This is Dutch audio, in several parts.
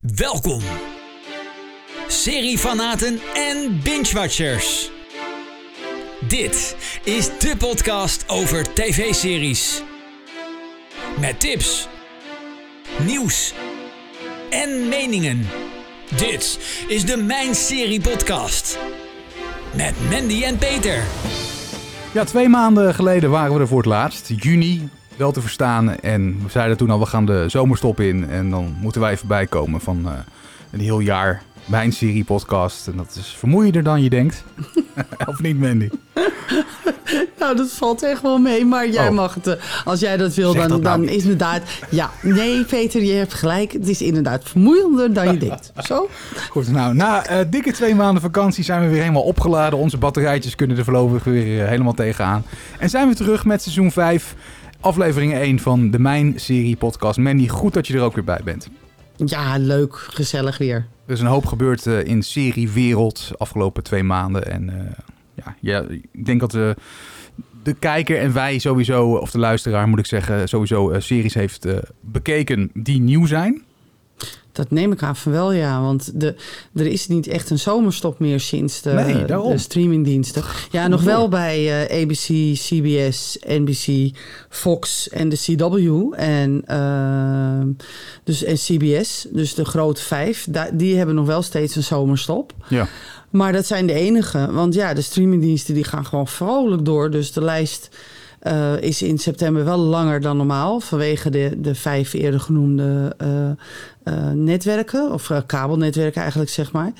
Welkom, seriefanaten en binge-watchers. Dit is de podcast over tv-series. Met tips, nieuws en meningen. Dit is de Mijn Serie Podcast. Met Mandy en Peter. Ja, twee maanden geleden waren we er voor het laatst. Juni, wel te verstaan. En we zeiden toen al, we gaan de zomerstop in. En dan moeten wij even bijkomen van uh, een heel jaar mijn serie podcast. En dat is vermoeiender dan je denkt. of niet, Mandy? Nou, dat valt echt wel mee, maar jij Oh. mag het. eh, Als jij dat wil, dan, dat nou dan is inderdaad... Ja, nee, Peter, je hebt gelijk. Het is inderdaad vermoeiender dan je denkt. Zo? Goed, nou, na eh, dikke twee maanden vakantie zijn we weer helemaal opgeladen. Onze batterijtjes kunnen er voorlopig weer eh, helemaal tegenaan. En zijn we terug met seizoen 5, aflevering 1 van de Mijn Serie podcast. Mandy, goed dat je er ook weer bij bent. Ja, leuk. Gezellig weer. Er is een hoop gebeurd eh, in seriewereld de afgelopen twee maanden. En eh, ja, ja, ik denk dat de, de kijker en wij sowieso, of de luisteraar moet ik zeggen, sowieso eh, series heeft eh, bekeken die nieuw zijn. Dat neem ik aan van wel, ja. Want de, er is niet echt een zomerstop meer sinds de, Nee, de streamingdiensten. Ja, nog wel bij eh, ABC, CBS, NBC, Fox en de CW. En, ehm, dus, en CBS, dus de grote vijf. die hebben nog wel steeds een zomerstop. Ja. Maar dat zijn de enige. Want ja, de streamingdiensten die gaan gewoon vrolijk door. Dus de lijst eh, is in september wel langer dan normaal. Vanwege de, de vijf eerder genoemde eh, eh, netwerken. Of kabelnetwerken eigenlijk, zeg maar.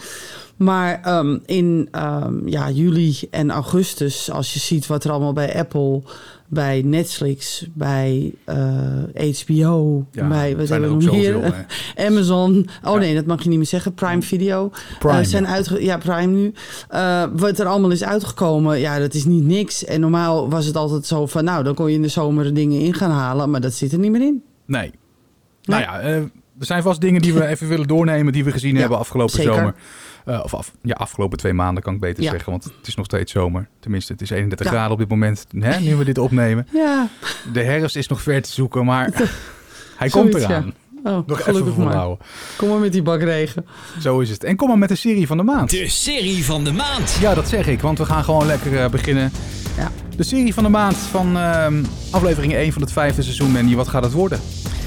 Maar ehm, in ehm, ja, juli en augustus, als je ziet wat er allemaal bij Apple, bij Netflix, bij eh, HBO, Ja, bij wat zijn hebben we hier? Amazon. Oh Ja. nee, dat mag je niet meer zeggen. Prime Video. Prime, Eh, zijn ja. uitge- ja, Prime nu. Eh, wat er allemaal is uitgekomen, ja, dat is niet niks. En normaal was het altijd zo van, nou, dan kon je in de zomer dingen in gaan halen. Maar dat zit er niet meer in. Nee. Nou ja, eh, er zijn vast dingen die we even willen doornemen die we gezien Ja, hebben afgelopen zeker. zomer. Eh, of af, ja, afgelopen twee maanden kan ik beter Ja. zeggen, want het is nog steeds zomer. Tenminste, het is 31 Ja. graden op dit moment, hè, nu we dit opnemen. Ja. De herfst is nog ver te zoeken, maar hij komt eraan. Oh, Nog even maar. volhouden. Kom maar met die bakregen. Zo is het. En kom maar met de serie van de maand. De serie van de maand. Ja, dat zeg ik, want we gaan gewoon lekker eh, beginnen. Ja. De serie van de maand van ehm, aflevering 1 van het vijfde seizoen. Mandy, wat gaat het worden?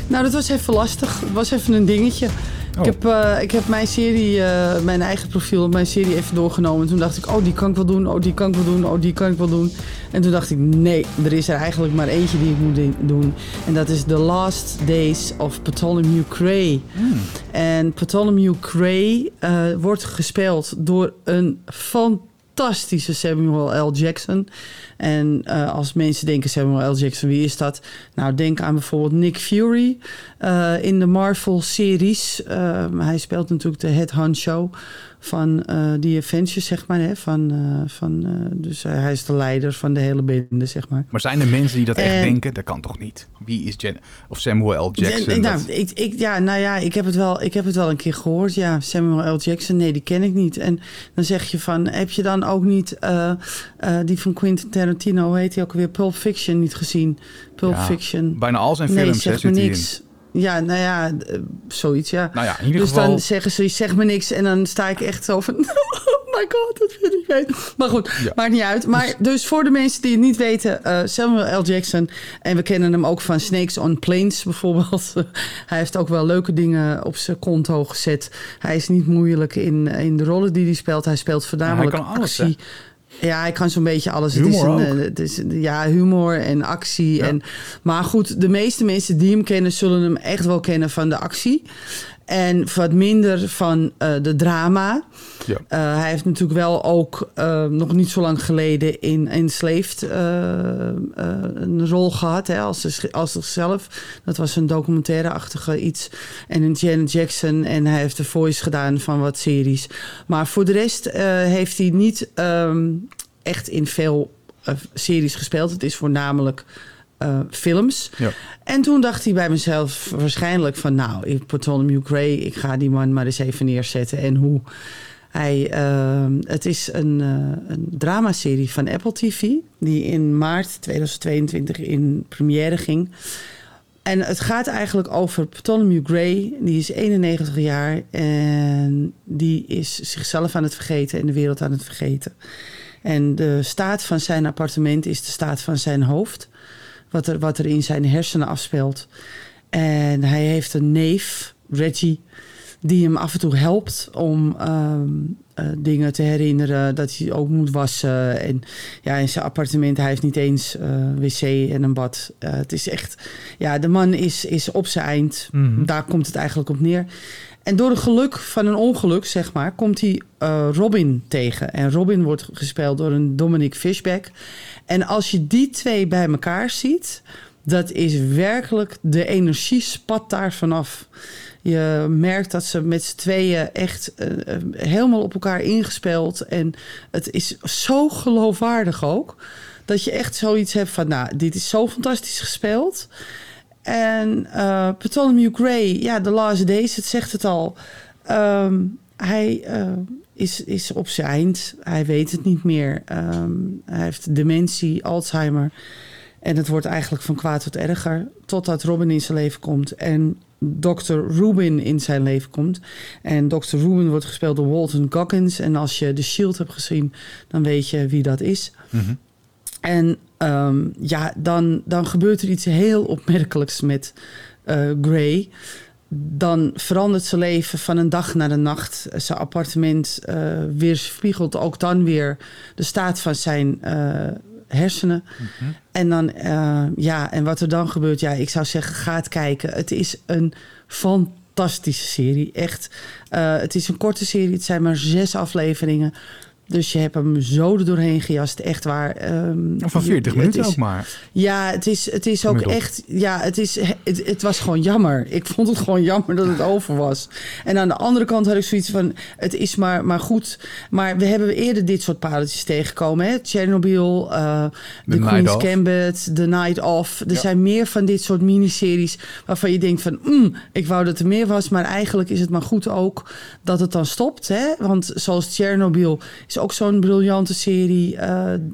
Nou, dat was even lastig. Het was even een dingetje. Oh. Ik, heb, eh, ik heb mijn serie, eh, mijn eigen profiel, mijn serie even doorgenomen. En toen dacht ik, oh, die kan ik wel doen, oh, die kan ik wel doen, oh, die kan ik wel doen. En toen dacht ik, nee, er is er eigenlijk maar eentje die ik moet doen. En dat is The Last Days of Ptolemy Cray. Hmm. En Ptolemy Cray eh, wordt gespeeld door een fantastische Samuel L. Jackson. En eh, als mensen denken Samuel L. Jackson, wie is dat? Nou, denk aan bijvoorbeeld Nick Fury eh, in de Marvel-series. Eh, hij speelt natuurlijk de head honcho van eh die Avengers, zeg maar. Hè? Van, eh, van, eh, dus hij is de leider van de hele bende, zeg maar. Maar zijn er mensen die dat echt En- denken? Dat kan toch niet? Wie is Jen of Samuel L. Jackson? Ja, nou, Dat- ik, ik, ja, nou ja, ik heb, het wel, ik heb het wel een keer gehoord. Ja, Samuel L. Jackson, nee, die ken ik niet. En dan zeg je van, heb je dan ook niet die van Quentin Tarantino, heet hij ook weer, Pulp Fiction niet gezien? Pulp Ja, Fiction. Bijna al zijn Nee, films hè, zeg zit hierin. Ja, nou ja, eh, zoiets, ja. Nou ja, in ieder dus geval... dan zeggen ze, zeg me niks. En dan sta ik echt zo van, oh my god, dat vind ik weten. Maar goed, Ja. maakt niet uit. Maar dus voor de mensen die het niet weten, eh, Samuel L. Jackson. En we kennen hem ook van Snakes on Planes bijvoorbeeld. hij heeft ook wel leuke dingen op zijn konto gezet. Hij is niet moeilijk in, in de rollen die hij speelt. Hij speelt voornamelijk kan alles, actie. Ja, hij kan zo'n beetje alles. Humor het is een, eh, het is, ja, humor en actie. Ja. En, maar goed, de meeste mensen die hem kennen, zullen hem echt wel kennen van de actie. En wat minder van eh, de drama. Ja. Eh, hij heeft natuurlijk wel ook nog niet zo lang geleden in Enslaved een rol gehad hè, als, als zichzelf. Dat was een documentaire-achtige iets. En in Janet Jackson. En hij heeft de voice gedaan van wat series. Maar voor de rest heeft hij niet ehm, echt in veel eh, series gespeeld. Het is voornamelijk eh, films. Ja. En toen dacht hij bij mezelf waarschijnlijk van... nou, ik Bartholomew Gray, ik ga die man maar eens even neerzetten. En hoe hij... ehm, het is een, eh een dramaserie van Apple TV... die in maart 2022 in première ging. En het gaat eigenlijk over Ptolemy Gray. Die is 91 jaar en die is zichzelf aan het vergeten en de wereld aan het vergeten. En de staat van zijn appartement is de staat van zijn hoofd. Wat er, wat er in zijn hersenen afspeelt. En hij heeft een neef, Reggie, die hem af en toe helpt om ehm, eh, dingen te herinneren. Dat hij ook moet wassen. En ja, in zijn appartement, hij heeft niet eens eh, wc en een bad. Eh, het is echt, ja, de man is, is op zijn eind. Mhm. Daar komt het eigenlijk op neer. En door een geluk van een ongeluk, zeg maar, komt hij eh, Robin tegen. En Robin wordt gespeeld door een Dominic Fishback. En als je die twee bij elkaar ziet, dat is werkelijk, de energie spat daar vanaf. Je merkt dat ze met z'n tweeën echt eh, eh, helemaal op elkaar ingespeeld. En het is zo geloofwaardig ook. Dat je echt zoiets hebt van, nou, dit is zo fantastisch gespeeld. En eh Bartholomew Gray, ja, The Last Days, het zegt het al. Ehm, hij eh, is, is op zijn eind. Hij weet het niet meer. Ehm, hij heeft dementie, Alzheimer. En het wordt eigenlijk van kwaad tot erger. Totdat Robin in zijn leven komt. En Dr. Rubin in zijn leven komt. En Dr. Rubin wordt gespeeld door Walton Goggins. En als je The Shield hebt gezien, dan weet je wie dat is. Mhm. En ehm, ja, dan, dan gebeurt er iets heel opmerkelijks met eh, Gray. Dan verandert zijn leven van een dag naar de nacht. Zijn appartement eh weerspiegelt ook dan weer de staat van zijn eh, hersenen. En dan, ja, en wat er dan gebeurt, ja, ik zou zeggen, ga het kijken. Het is een fantastische serie, echt. Het is een korte serie, het zijn maar zes afleveringen. Dus je hebt hem zo er doorheen gejast, echt waar. ehm, Van je- 40 het minuten is- ook maar. ja, het is, het is ook echt. Ja, het, is, het, het was gewoon jammer. Ik vond het gewoon jammer dat het over was. En aan de andere kant had ik zoiets van: het is maar, maar goed. Maar we hebben eerder dit soort pareltjes tegengekomen: hè? Chernobyl, eh The The Night Queen's. Gambit, The Night Of. Er Ja. zijn meer van dit soort miniseries waarvan je denkt: van, mm, ik wou dat er meer was. Maar eigenlijk is het maar goed ook dat het dan stopt. Hè? Want zoals Chernobyl is ook zo'n briljante serie,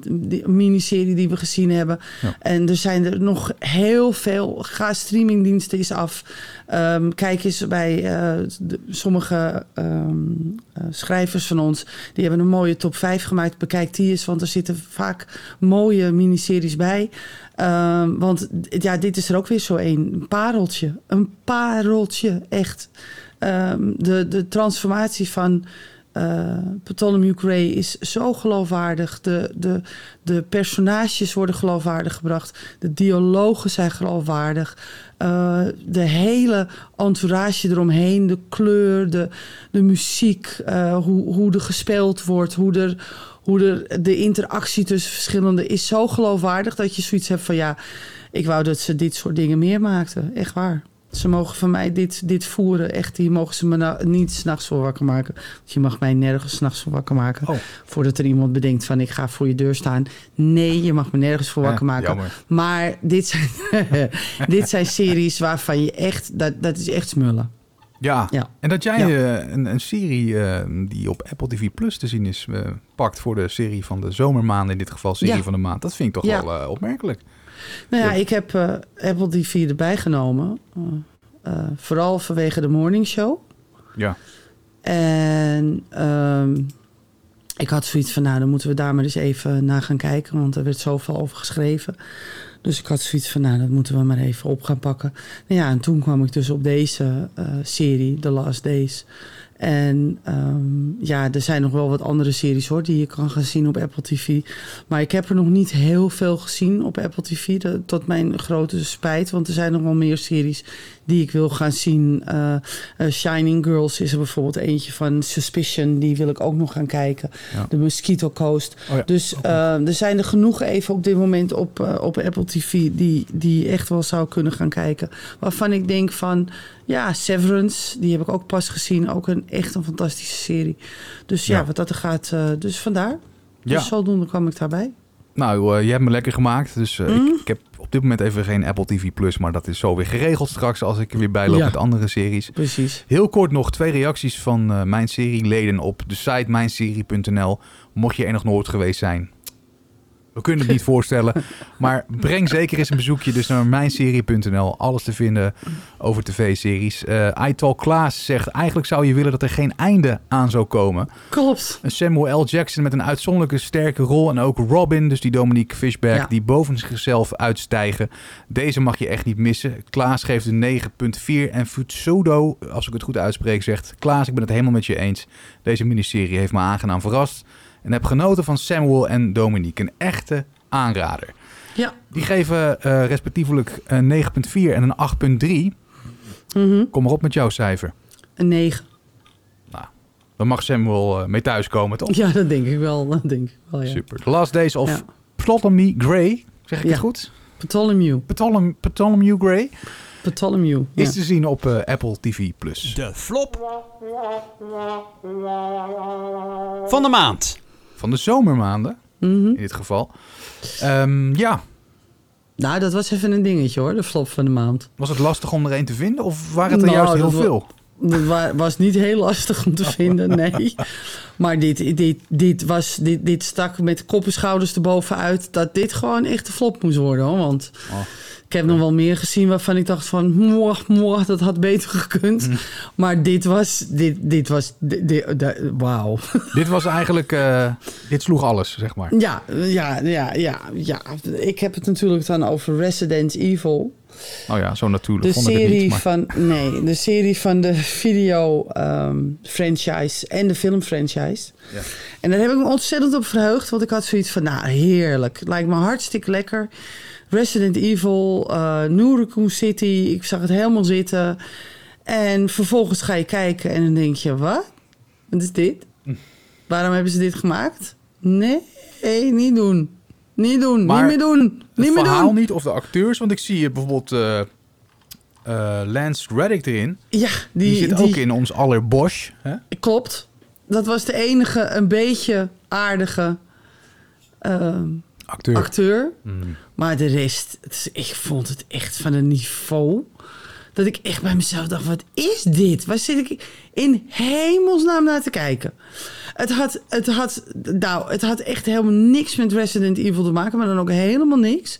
die miniserie die we gezien hebben. Ja. En er zijn er nog heel veel. Ga streamingdiensten eens af. Ehm, kijk eens bij eh, de- sommige ehm, eh, schrijvers van ons. Die hebben een mooie top 5 gemaakt. Bekijk die eens, want er zitten vaak mooie miniseries bij. Ehm, want ja, dit is er ook weer zo een. Een pareltje. Een pareltje, echt. De, de transformatie van eh Bartholomew Gray is zo geloofwaardig. De, de, de personages worden geloofwaardig gebracht. De dialogen zijn geloofwaardig. Eh, de hele entourage eromheen, de kleur, de, de muziek, eh, hoe, hoe er gespeeld wordt, hoe er, hoe er de interactie tussen verschillende is zo geloofwaardig dat je zoiets hebt van ja, ik wou dat ze dit soort dingen meer maakten. Echt waar. Ze mogen van mij dit, dit voeren. Echt, hier mogen ze me nou niet s'nachts voor wakker maken. Want je mag mij nergens s'nachts voor wakker maken. Oh. Voordat er iemand bedenkt van ik ga voor je deur staan. Nee, je mag me nergens voor wakker maken. Maar dit zijn, dit zijn series waarvan je echt... Dat, dat is echt smullen. Ja. Ja. En dat jij Ja. eh, een, een serie eh, die op Apple TV Plus te zien is, eh, pakt voor de serie van de zomermaanden, in dit geval serie Ja. van de maand. Dat vind ik toch wel opmerkelijk. Nou ja, Ja. ik heb eh, Apple TV erbij genomen. Eh, eh, vooral vanwege de morning show. Ja. En ehm, ik had zoiets van, nou, dan moeten we daar maar eens even naar gaan kijken. Want er werd zoveel over geschreven. Dus ik had zoiets van, nou, dat moeten we maar even op gaan pakken. Nou ja, en toen kwam ik dus op deze eh, serie, The Last Days. En ehm, ja, er zijn nog wel wat andere series hoor, die je kan gaan zien op Apple TV. Maar ik heb er nog niet heel veel gezien op Apple TV. Dat, tot mijn grote spijt. Want er zijn nog wel meer series die ik wil gaan zien. Eh, eh, Shining Girls is er bijvoorbeeld eentje van. Suspicion, die wil ik ook nog gaan kijken. Ja. De Mosquito Coast. Oh ja. Dus eh, er zijn er genoeg even op dit moment op, op Apple TV... Die, die echt wel zou kunnen gaan kijken. Waarvan ik denk van... Ja, Severance, die heb ik ook pas gezien. Ook een echt een fantastische serie. Dus ja, Ja. wat dat er gaat... dus vandaar. Ja. Dus zodoende kwam ik daarbij. Nou, je hebt me lekker gemaakt. Dus Mm. ik, ik heb op dit moment even geen Apple TV Plus. Maar dat is zo weer geregeld straks als ik er weer bijloop Ja. met andere series. Precies. Heel kort nog twee reacties van eh, mijn serieleden op de site mijnserie.nl. Mocht je er nog nooit geweest zijn. We kunnen het niet voorstellen. Maar breng zeker eens een bezoekje dus naar mijnserie.nl. Alles te vinden over tv-series. Uh, iTalk Klaas zegt... Eigenlijk zou je willen dat er geen einde aan zou komen. Klopt. Samuel L. Jackson met een uitzonderlijke sterke rol. En ook Robin, dus die Dominique Fishback... Ja. die boven zichzelf uitstijgen. Deze mag je echt niet missen. Klaas geeft een 9.4. En Futsudo, als ik het goed uitspreek, zegt... Klaas, ik ben het helemaal met je eens. Deze miniserie heeft me aangenaam verrast. En heb genoten van Samuel en Dominique. Een echte aanrader. Ja. Die geven eh, respectievelijk een 9.4 en een 8.3. Mhm. Kom maar op met jouw cijfer. Een 9. Dan mag Samuel eh, mee thuiskomen, toch? Ja, dat denk ik wel. Dat denk ik wel, ja. Super. The Last Days of Ja. Ptolemy Gray. Zeg ik Ja. het goed? Ptolemy. Ptolemy, Ptolemy Gray Ptolemy. Ja. is te zien op eh, Apple TV+. Plus. De flop van de maand. Van de zomermaanden, Mhm. in dit geval. Ehm, ja, Nou, dat was even een dingetje hoor, de flop van de maand. was het lastig om er een te vinden? Of waren het er Nou, juist heel veel? Dat wa- was niet heel lastig om te vinden, nee. Maar dit, dit, dit, was, dit, dit stak met kop en schouders erbovenuit... dat dit gewoon echt een flop moest worden, hoor. Want Oh. Ik heb nog wel meer gezien waarvan ik dacht van... Moah, moah, dat had beter gekund. Mm. Maar dit was... Dit, dit was... Dit, dit- Wauw. Dit was eigenlijk... eh, dit sloeg alles, zeg maar. Ja, ja, ja, ja, ja. Ik heb het natuurlijk dan over Resident Evil. Oh ja, zo natuurlijk. De ik serie niet. Maar van nee, de serie van de video ehm, franchise en de film franchise. Ja. En daar heb ik me ontzettend op verheugd, want ik had zoiets van, nou heerlijk, lijkt me hartstikke lekker. Resident Evil, New Raccoon City, ik zag het helemaal zitten. En vervolgens ga je kijken en dan denk je, wat? Wat is dit? Hm. Waarom hebben ze dit gemaakt? Nee, niet doen. Niet doen, Maar niet meer doen. het Niet meer verhaal doen. niet of de acteurs. Want ik zie hier bijvoorbeeld eh, eh, Lance Reddick erin. Ja, Die, die, zit die- ook in ons aller Bosch. Hè? Klopt. Dat was de enige een beetje aardige ehm, Acteur. acteur. Mm. Maar de rest, het is, ik vond het echt van een niveau. Dat ik echt bij mezelf dacht, wat is dit? Waar zit ik in hemelsnaam naar te kijken? Het had, het, had, nou, het had echt helemaal niks met Resident Evil te maken. Maar dan ook helemaal niks.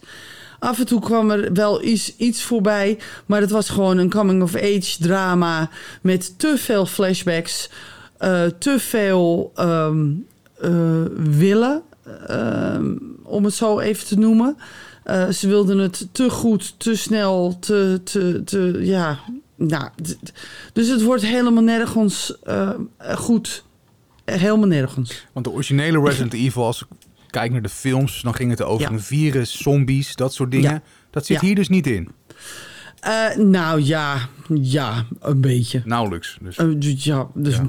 Af en toe kwam er wel iets, iets voorbij. Maar het was gewoon een coming-of-age drama. Met te veel flashbacks. eh, te veel ehm, eh, willen. Ehm, om het zo even te noemen. Eh, ze wilden het te goed, te snel, te, te, te ja. Nou, dus het wordt helemaal nergens eh, goed. Helemaal nergens. Want de originele Resident Evil, als ik kijk naar de films, dan ging het over Ja. een virus, zombies, dat soort dingen. Ja. Dat zit Ja. hier dus niet in. Eh, nou ja, ja, een beetje. Nauwelijks. Dus Eh, dus ja, dus Ja.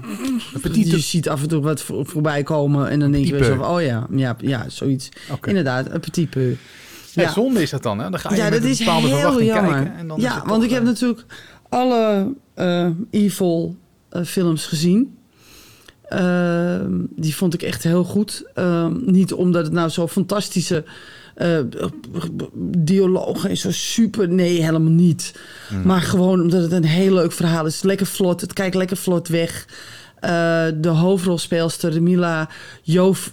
je ziet af en toe wat voor- voorbij komen en dan denk je zo oh ja, ja, ja, zoiets. Inderdaad, een petit peu. Hey, zonde is dat dan, hè? Dan ga je Ja, met dat een is bepaalde heel verwachting jammer. kijken. En dan ja, want toch, ik heb eh, natuurlijk alle eh, Evil films gezien. Ehm, die vond ik echt heel goed. Ehm, niet omdat het nou zo fantastische eh, dialogen is, zo super. Nee, helemaal niet. Hmm. Maar gewoon omdat het een heel leuk verhaal is. Lekker vlot, het kijkt lekker vlot weg. Eh, de hoofdrolspeelster Mila Jov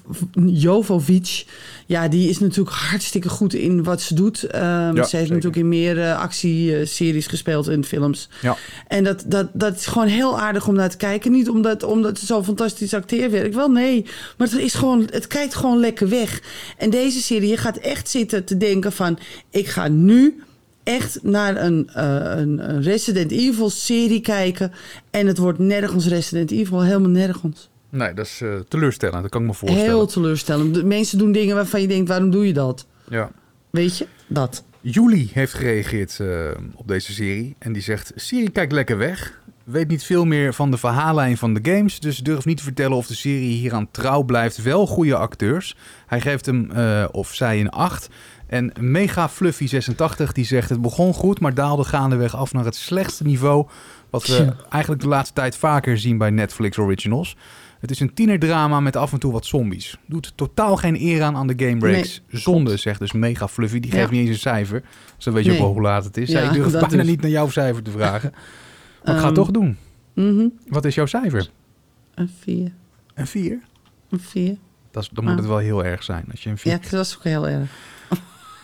Jovovic. Ja, die is natuurlijk hartstikke goed in wat ze doet. Ehm, ze heeft zeker. natuurlijk in meer eh, actieseries gespeeld en films. Ja. En dat, dat, dat is gewoon heel aardig om naar te kijken. Niet omdat, omdat het zo fantastisch acteerwerk. Wel, nee. Maar het, is gewoon, het kijkt gewoon lekker weg. En deze serie, je gaat echt zitten te denken van... ik ga nu echt naar een, eh, een, een Resident Evil serie kijken. En het wordt nergens Resident Evil. Helemaal nergens. Nee, dat is eh, teleurstellend. Dat kan ik me voorstellen. Heel teleurstellend. De mensen doen dingen waarvan je denkt, waarom doe je dat? Ja. Weet je? Dat. Julie heeft gereageerd eh, op deze serie. En die zegt: Serie kijkt lekker weg. Weet niet veel meer van de verhaallijn van de games. Dus durft niet te vertellen of de serie hieraan trouw blijft. Wel goede acteurs. Hij geeft hem, of zij, een 8. En Mega Fluffy 86 die zegt: Het begon goed, maar daalde gaandeweg af naar het slechtste niveau. Wat we eigenlijk de laatste tijd vaker zien bij Netflix Originals. Het is een tienerdrama met af en toe wat zombies. Doet totaal geen eer aan aan de gamebreaks. Zonde, zegt dus Mega Fluffy. Die Ja. geeft niet eens een cijfer. Dus dan weet je Nee. ook wel hoe laat het is. Ja, Ja, ik durf bijna niet naar jouw cijfer te vragen. Maar ik ga Ehm, het toch doen. Mhm. Wat is jouw cijfer? Een vier. Een 4? Een vier. Dat is, dan moet Ah. het wel heel erg zijn. Als je een Ja, vier... dat was ook heel erg.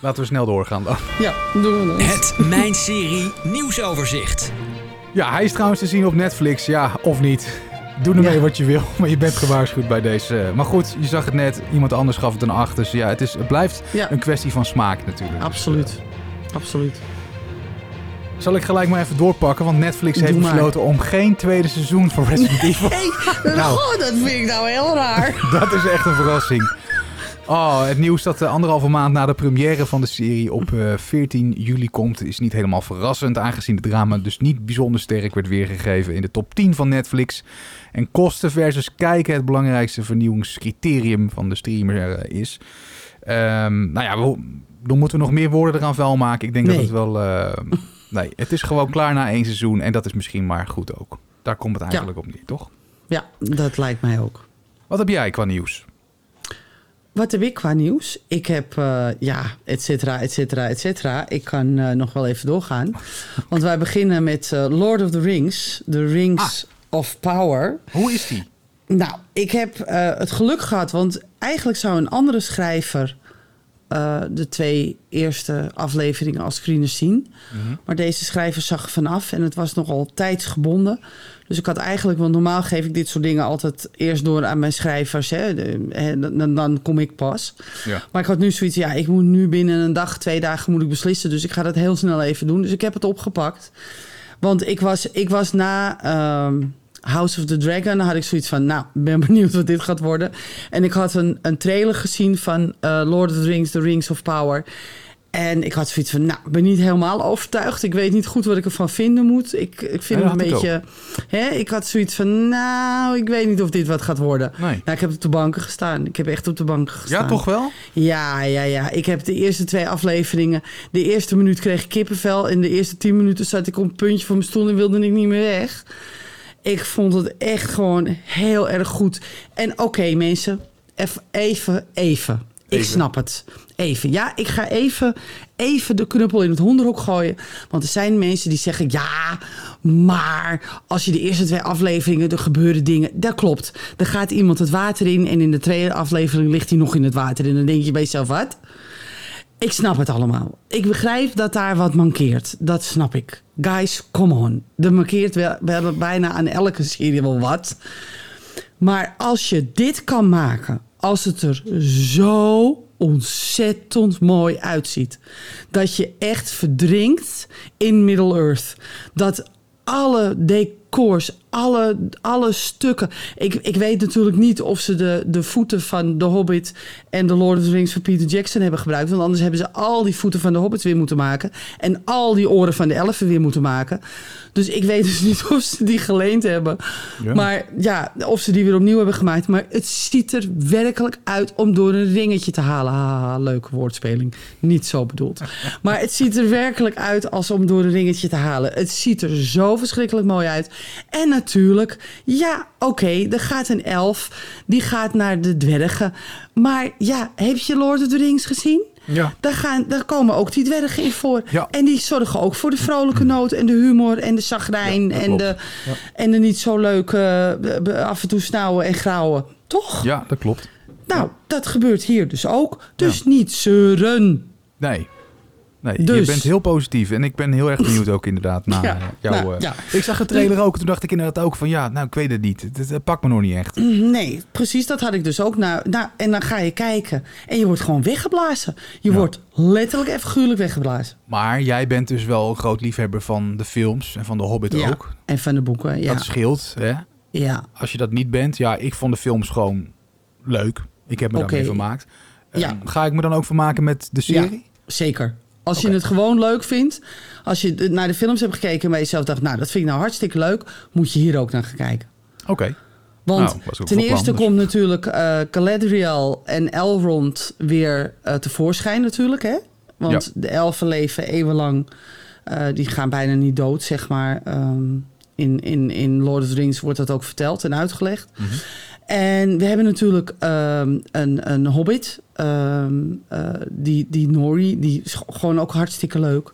Laten we snel doorgaan dan. Ja, doen we dat. Het Mijn Serie nieuwsoverzicht. Ja, hij is trouwens te zien op Netflix. Ja, of niet. Doe ermee Ja. wat je wil, maar je bent gewaarschuwd bij deze. Maar goed, je zag het net. Iemand anders gaf het een 8. Dus ja, het, is, het blijft Ja, een kwestie van smaak natuurlijk. absoluut. Absoluut. Zal ik gelijk maar even doorpakken, want Netflix Doe heeft maar. besloten om geen tweede seizoen van Resident Evil. Hey, Nou. dat vind ik nou heel raar. Dat is echt een verrassing. Oh, het nieuws dat de anderhalve maand na de première van de serie op eh, 14 juli komt, is niet helemaal verrassend, aangezien het drama dus niet bijzonder sterk werd weergegeven in de top 10 van Netflix. En kosten versus kijken het belangrijkste vernieuwingscriterium van de streamer eh, is. Ehm, nou ja, we, dan moeten we nog meer woorden eraan vuil maken. Ik denk dat het wel... eh, nee, het is gewoon klaar na één seizoen en dat is misschien maar goed ook. Daar komt het eigenlijk op neer, toch? Ja, dat lijkt mij ook. Wat heb jij qua nieuws? Wat heb ik qua nieuws? Ik heb, eh, ja, et cetera, et cetera, et cetera. Ik kan eh, nog wel even doorgaan. Want wij beginnen met eh, Lord of the Rings. The Rings of Power. Hoe is die? Nou, ik heb het geluk gehad, want eigenlijk zou een andere schrijver eh, de twee eerste afleveringen als screeners zien. Maar deze schrijver zag vanaf en het was nogal tijdsgebonden. Dus ik had eigenlijk, want normaal geef ik dit soort dingen altijd eerst door aan mijn schrijvers. Hè, dan, dan kom ik pas. Ja. Maar ik had nu zoiets, ja, ik moet nu binnen een dag, twee dagen moet ik beslissen. Dus ik ga dat heel snel even doen. Dus ik heb het opgepakt. Want ik was, ik was na ehm, House of the Dragon, had ik zoiets van, nou, ben benieuwd wat dit gaat worden. En ik had een, een trailer gezien van eh, Lord of the Rings, The Rings of Power. En ik had zoiets van, nou, ik ben niet helemaal overtuigd. Ik weet niet goed wat ik ervan vinden moet. Ik, ik vind Ja, het een had ik beetje... Hè, ik had zoiets van, nou, ik weet niet of dit wat gaat worden. Nee. Nou, ik heb op de banken gestaan. Ik heb echt op de banken gestaan. Ja, toch wel? Ja, ja, ja. Ik heb de eerste twee afleveringen. De eerste minuut kreeg ik kippenvel. En de eerste tien minuten zat ik op een puntje van mijn stoel en wilde ik niet meer weg. Ik vond het echt gewoon heel erg goed. En oké, mensen. Even, even. Ik Even. snap het. Even. Ja, ik ga even, even de knuppel in het hondenhok gooien. Want er zijn mensen die zeggen... ja, maar als je de eerste twee afleveringen... er gebeuren dingen. Dat klopt. Er gaat iemand het water in... en in de tweede aflevering ligt hij nog in het water. En dan denk je bij jezelf, wat? Ik snap het allemaal. Ik begrijp dat daar wat mankeert. Dat snap ik. Guys, come on. Er mankeert wel, wel bijna aan elke serie wel wat. Maar als je dit kan maken, als het er zo ontzettend mooi uitziet, dat je echt verdrinkt in Middle-earth, dat alle alle, alle stukken. Ik, ik weet natuurlijk niet of ze de, de voeten van The Hobbit en The Lord of the Rings van Peter Jackson hebben gebruikt. Want anders hebben ze al die voeten van de Hobbit weer moeten maken. En al die oren van de elfen weer moeten maken. Dus ik weet dus niet of ze die geleend hebben. Ja. Maar ja, of ze die weer opnieuw hebben gemaakt. Maar het ziet er werkelijk uit om door een ringetje te halen. Haha, leuke woordspeling. Niet zo bedoeld. Maar het ziet er werkelijk uit als om door een ringetje te halen. Het ziet er zo verschrikkelijk mooi uit. En natuurlijk, ja, oké, er gaat een elf. Die gaat naar de dwergen. Maar ja, heb je Lord of the Rings gezien? Ja. Daar, gaan, daar komen ook die dwergen in voor. Ja. En die zorgen ook voor de vrolijke noot en de humor en de Ja, dat en, de, en de niet zo leuke eh, af en toe snauwen en grauwen. Toch? Ja, dat klopt. Nou, dat gebeurt hier dus ook. Dus niet zeuren. Nee. Nee, je Dus. bent heel positief. En ik ben heel erg benieuwd ook inderdaad naar Ja, eh, jouw... nou, eh, ja. Ik zag de trailer ook en toen dacht ik inderdaad ook van... Ja, nou, ik weet het niet. Het, pakt me nog niet echt. Nee, precies, dat had ik dus ook. Nou, nou, en dan ga je kijken en je wordt gewoon weggeblazen. Je Ja. wordt letterlijk en figuurlijk weggeblazen. Maar jij bent dus wel een groot liefhebber van de films en van de Hobbit Ja. ook. En van de boeken, ja. Dat scheelt, hè? ja. Als je dat niet bent, ja, ik vond de films gewoon leuk. Ik heb me Oké. daarmee vermaakt. Ja. Ga ik me dan ook vermaken met de serie? Zeker. Als je het gewoon leuk vindt, als je naar de films hebt gekeken en bij jezelf dacht, nou, dat vind ik nou hartstikke leuk, moet je hier ook naar gaan kijken. Oké. Want Nou, ten plan, eerste dus. komt natuurlijk eh Galadriel en Elrond weer eh, tevoorschijn natuurlijk, hè? Want Ja. de elfen leven eeuwenlang, eh, die gaan bijna niet dood, zeg maar. Ehm, in, in, in Lord of the Rings wordt dat ook verteld en uitgelegd. Mhm. En we hebben natuurlijk ehm, een, een Hobbit. ehm, eh, die, die Nori, die is gewoon ook hartstikke leuk.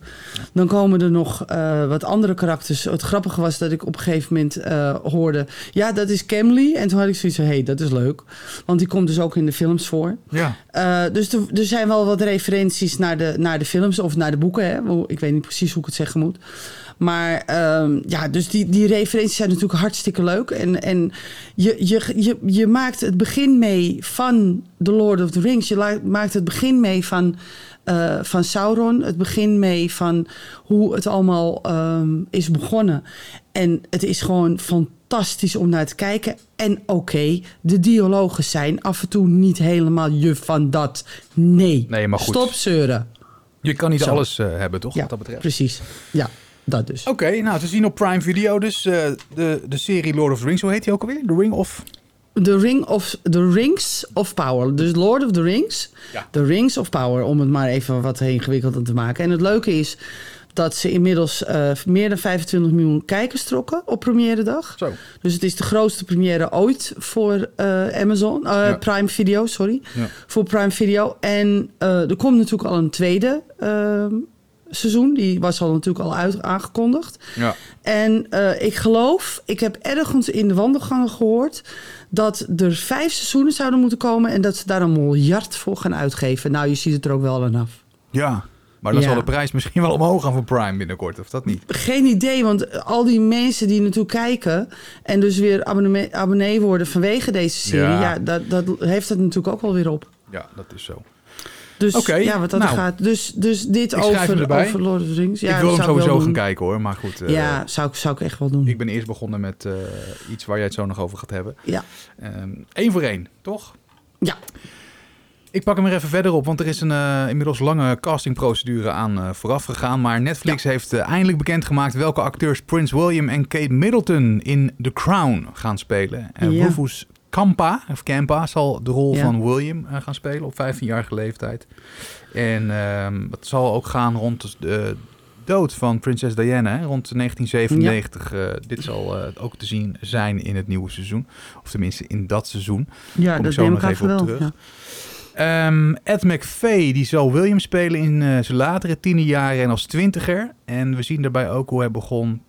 Dan komen er nog eh, wat andere karakters. Het grappige was dat ik op een gegeven moment eh, hoorde... Ja, dat is Camley. En toen had ik zoiets van, hé, hey, dat is leuk. Want die komt dus ook in de films voor. Ja. Dus er, er zijn wel wat referenties naar de, naar de films of naar de boeken. Hè? Ik weet niet precies hoe ik het zeggen moet. Maar ehm, ja, dus die, die referenties zijn natuurlijk hartstikke leuk. En, en je, je, je, je maakt het begin mee van The Lord of the Rings. Je maakt het begin mee van, eh, van Sauron. Het begin mee van hoe het allemaal ehm, is begonnen. En het is gewoon fantastisch om naar te kijken. En oké, de dialogen zijn af en toe niet helemaal je van dat. Nee, Nee, maar goed. stop zeuren. Je kan niet Zo. alles eh, hebben, toch? Ja, Wat dat betreft. precies. Ja, dat dus. Oké, nou te zien op Prime Video dus eh, de, de serie Lord of the Rings. Hoe heet die ook alweer? The Ring of... The, ring of, the Rings of Power. Dus Lord of the Rings. Ja. The Rings of Power, om het maar even wat ingewikkelder te maken. En het leuke is dat ze inmiddels eh, meer dan 25 miljoen kijkers trokken op première dag. Zo. Dus het is de grootste première ooit voor eh, Amazon, Ja. Prime Video, sorry. Ja. Voor Prime Video. En er komt natuurlijk al een tweede ehm, seizoen. Die was al natuurlijk al uit, aangekondigd. Ja. En eh, ik geloof, ik heb ergens in de wandelgangen gehoord dat er vijf seizoenen zouden moeten komen en dat ze daar een miljard voor gaan uitgeven. Nou, je ziet het er ook wel aan af. Ja. Maar dan Ja. zal de prijs misschien wel omhoog gaan voor Prime binnenkort, of dat niet? Geen idee, want al die mensen die naartoe kijken en dus weer abonnee, abonnee worden vanwege deze serie, Ja. ja, dat, dat heeft het natuurlijk ook wel weer op. Ja, dat is zo. Dus ja, wat dat nou. gaat. Dus, dus dit over, over Lord of the Rings. Ja, ik wil hem sowieso gaan doen. kijken hoor, maar goed. eh, Ja, zou ik, zou ik echt wel doen. Ik ben eerst begonnen met eh, iets waar jij het zo nog over gaat hebben. Ja. Eén voor één, toch? Ja. Ik pak hem er even verder op, want er is een eh, inmiddels lange castingprocedure aan eh, vooraf gegaan. Maar Netflix heeft eh, eindelijk bekendgemaakt welke acteurs Prince William en Kate Middleton in The Crown gaan spelen. En Ja. Rufus Kampa, of Kampa, zal de rol Ja. van William eh, gaan spelen op 15-jarige leeftijd. En ehm het zal ook gaan rond de dood van prinses Diana, hè, rond 1997. Eh, dit zal eh, ook te zien zijn in het nieuwe seizoen. Of tenminste in dat seizoen. Ja, Kom dat ik zo neem nog even op terug. Ja. Ehm, Ed McVeigh die zal William spelen in zijn latere tienerjaren en als twintiger. En we zien daarbij ook hoe hij begon,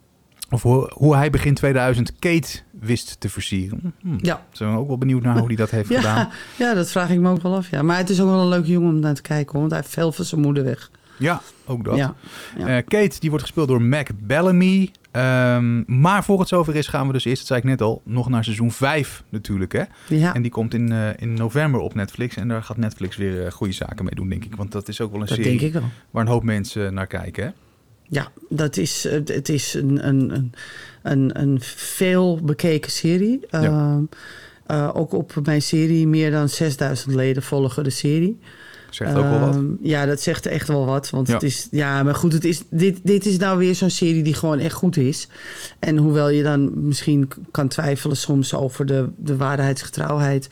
of hoe, hoe hij begin 2000 Kate wist te versieren. Hm. Ja. Zijn we ook wel benieuwd naar hoe hij dat heeft gedaan. Ja, dat vraag ik me ook wel af. Ja. Maar het is ook wel een leuke jongen om naar te kijken, want hij heeft veel van zijn moeder weg. Ja, ook dat. Ja, ja. Eh, Kate die wordt gespeeld door Mac Bellamy. Ehm, maar voor het zover is gaan we dus eerst, dat zei ik net al, nog naar seizoen 5 natuurlijk. Hè? ja. En die komt in, eh, in november op Netflix. En daar gaat Netflix weer eh, goede zaken mee doen, denk ik. Want dat is ook wel een dat serie denk ik wel. waar een hoop mensen naar kijken. Hè? Ja, dat is, eh, het is een, een, een, een, een veel bekeken serie. Ja. Ehm, eh, ook op mijn serie, meer dan 6000 leden volgen de serie. Zegt ook wel wat. Ehm, Ja, dat zegt echt wel wat. Want Ja. het is, ja, maar goed, het is, dit, dit is nou weer zo'n serie die gewoon echt goed is. En hoewel je dan misschien kan twijfelen soms over de, de waarheidsgetrouwheid.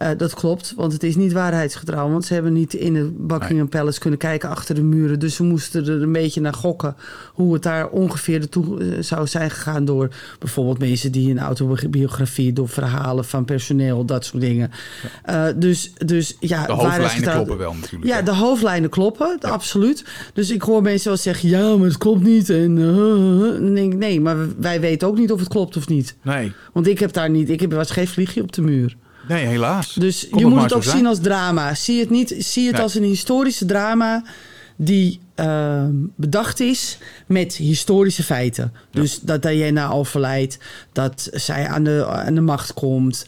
Eh, dat klopt, want het is niet waarheidsgetrouw. Want ze hebben niet in het Buckingham Palace kunnen kijken achter de muren. Dus ze moesten er een beetje naar gokken hoe het daar ongeveer naartoe eh, zou zijn gegaan. Door bijvoorbeeld mensen die een autobiografie, door verhalen van personeel, dat soort dingen. Eh, dus, dus ja, De hoofdlijnen kloppen wel natuurlijk. ja, hè? de hoofdlijnen kloppen, absoluut. Dus ik hoor mensen wel zeggen, ja, maar het klopt niet. En denk nee, maar wij weten ook niet of het klopt of niet. Nee, Want ik heb daar niet, ik heb was geen vliegje op de muur. Nee, helaas. Dus je moet het ook zien als drama. Zie het, niet, zie het Nee. als een historische drama die ehm, bedacht is met historische feiten. Dus dat Diana overlijdt, dat zij aan de, aan de macht komt,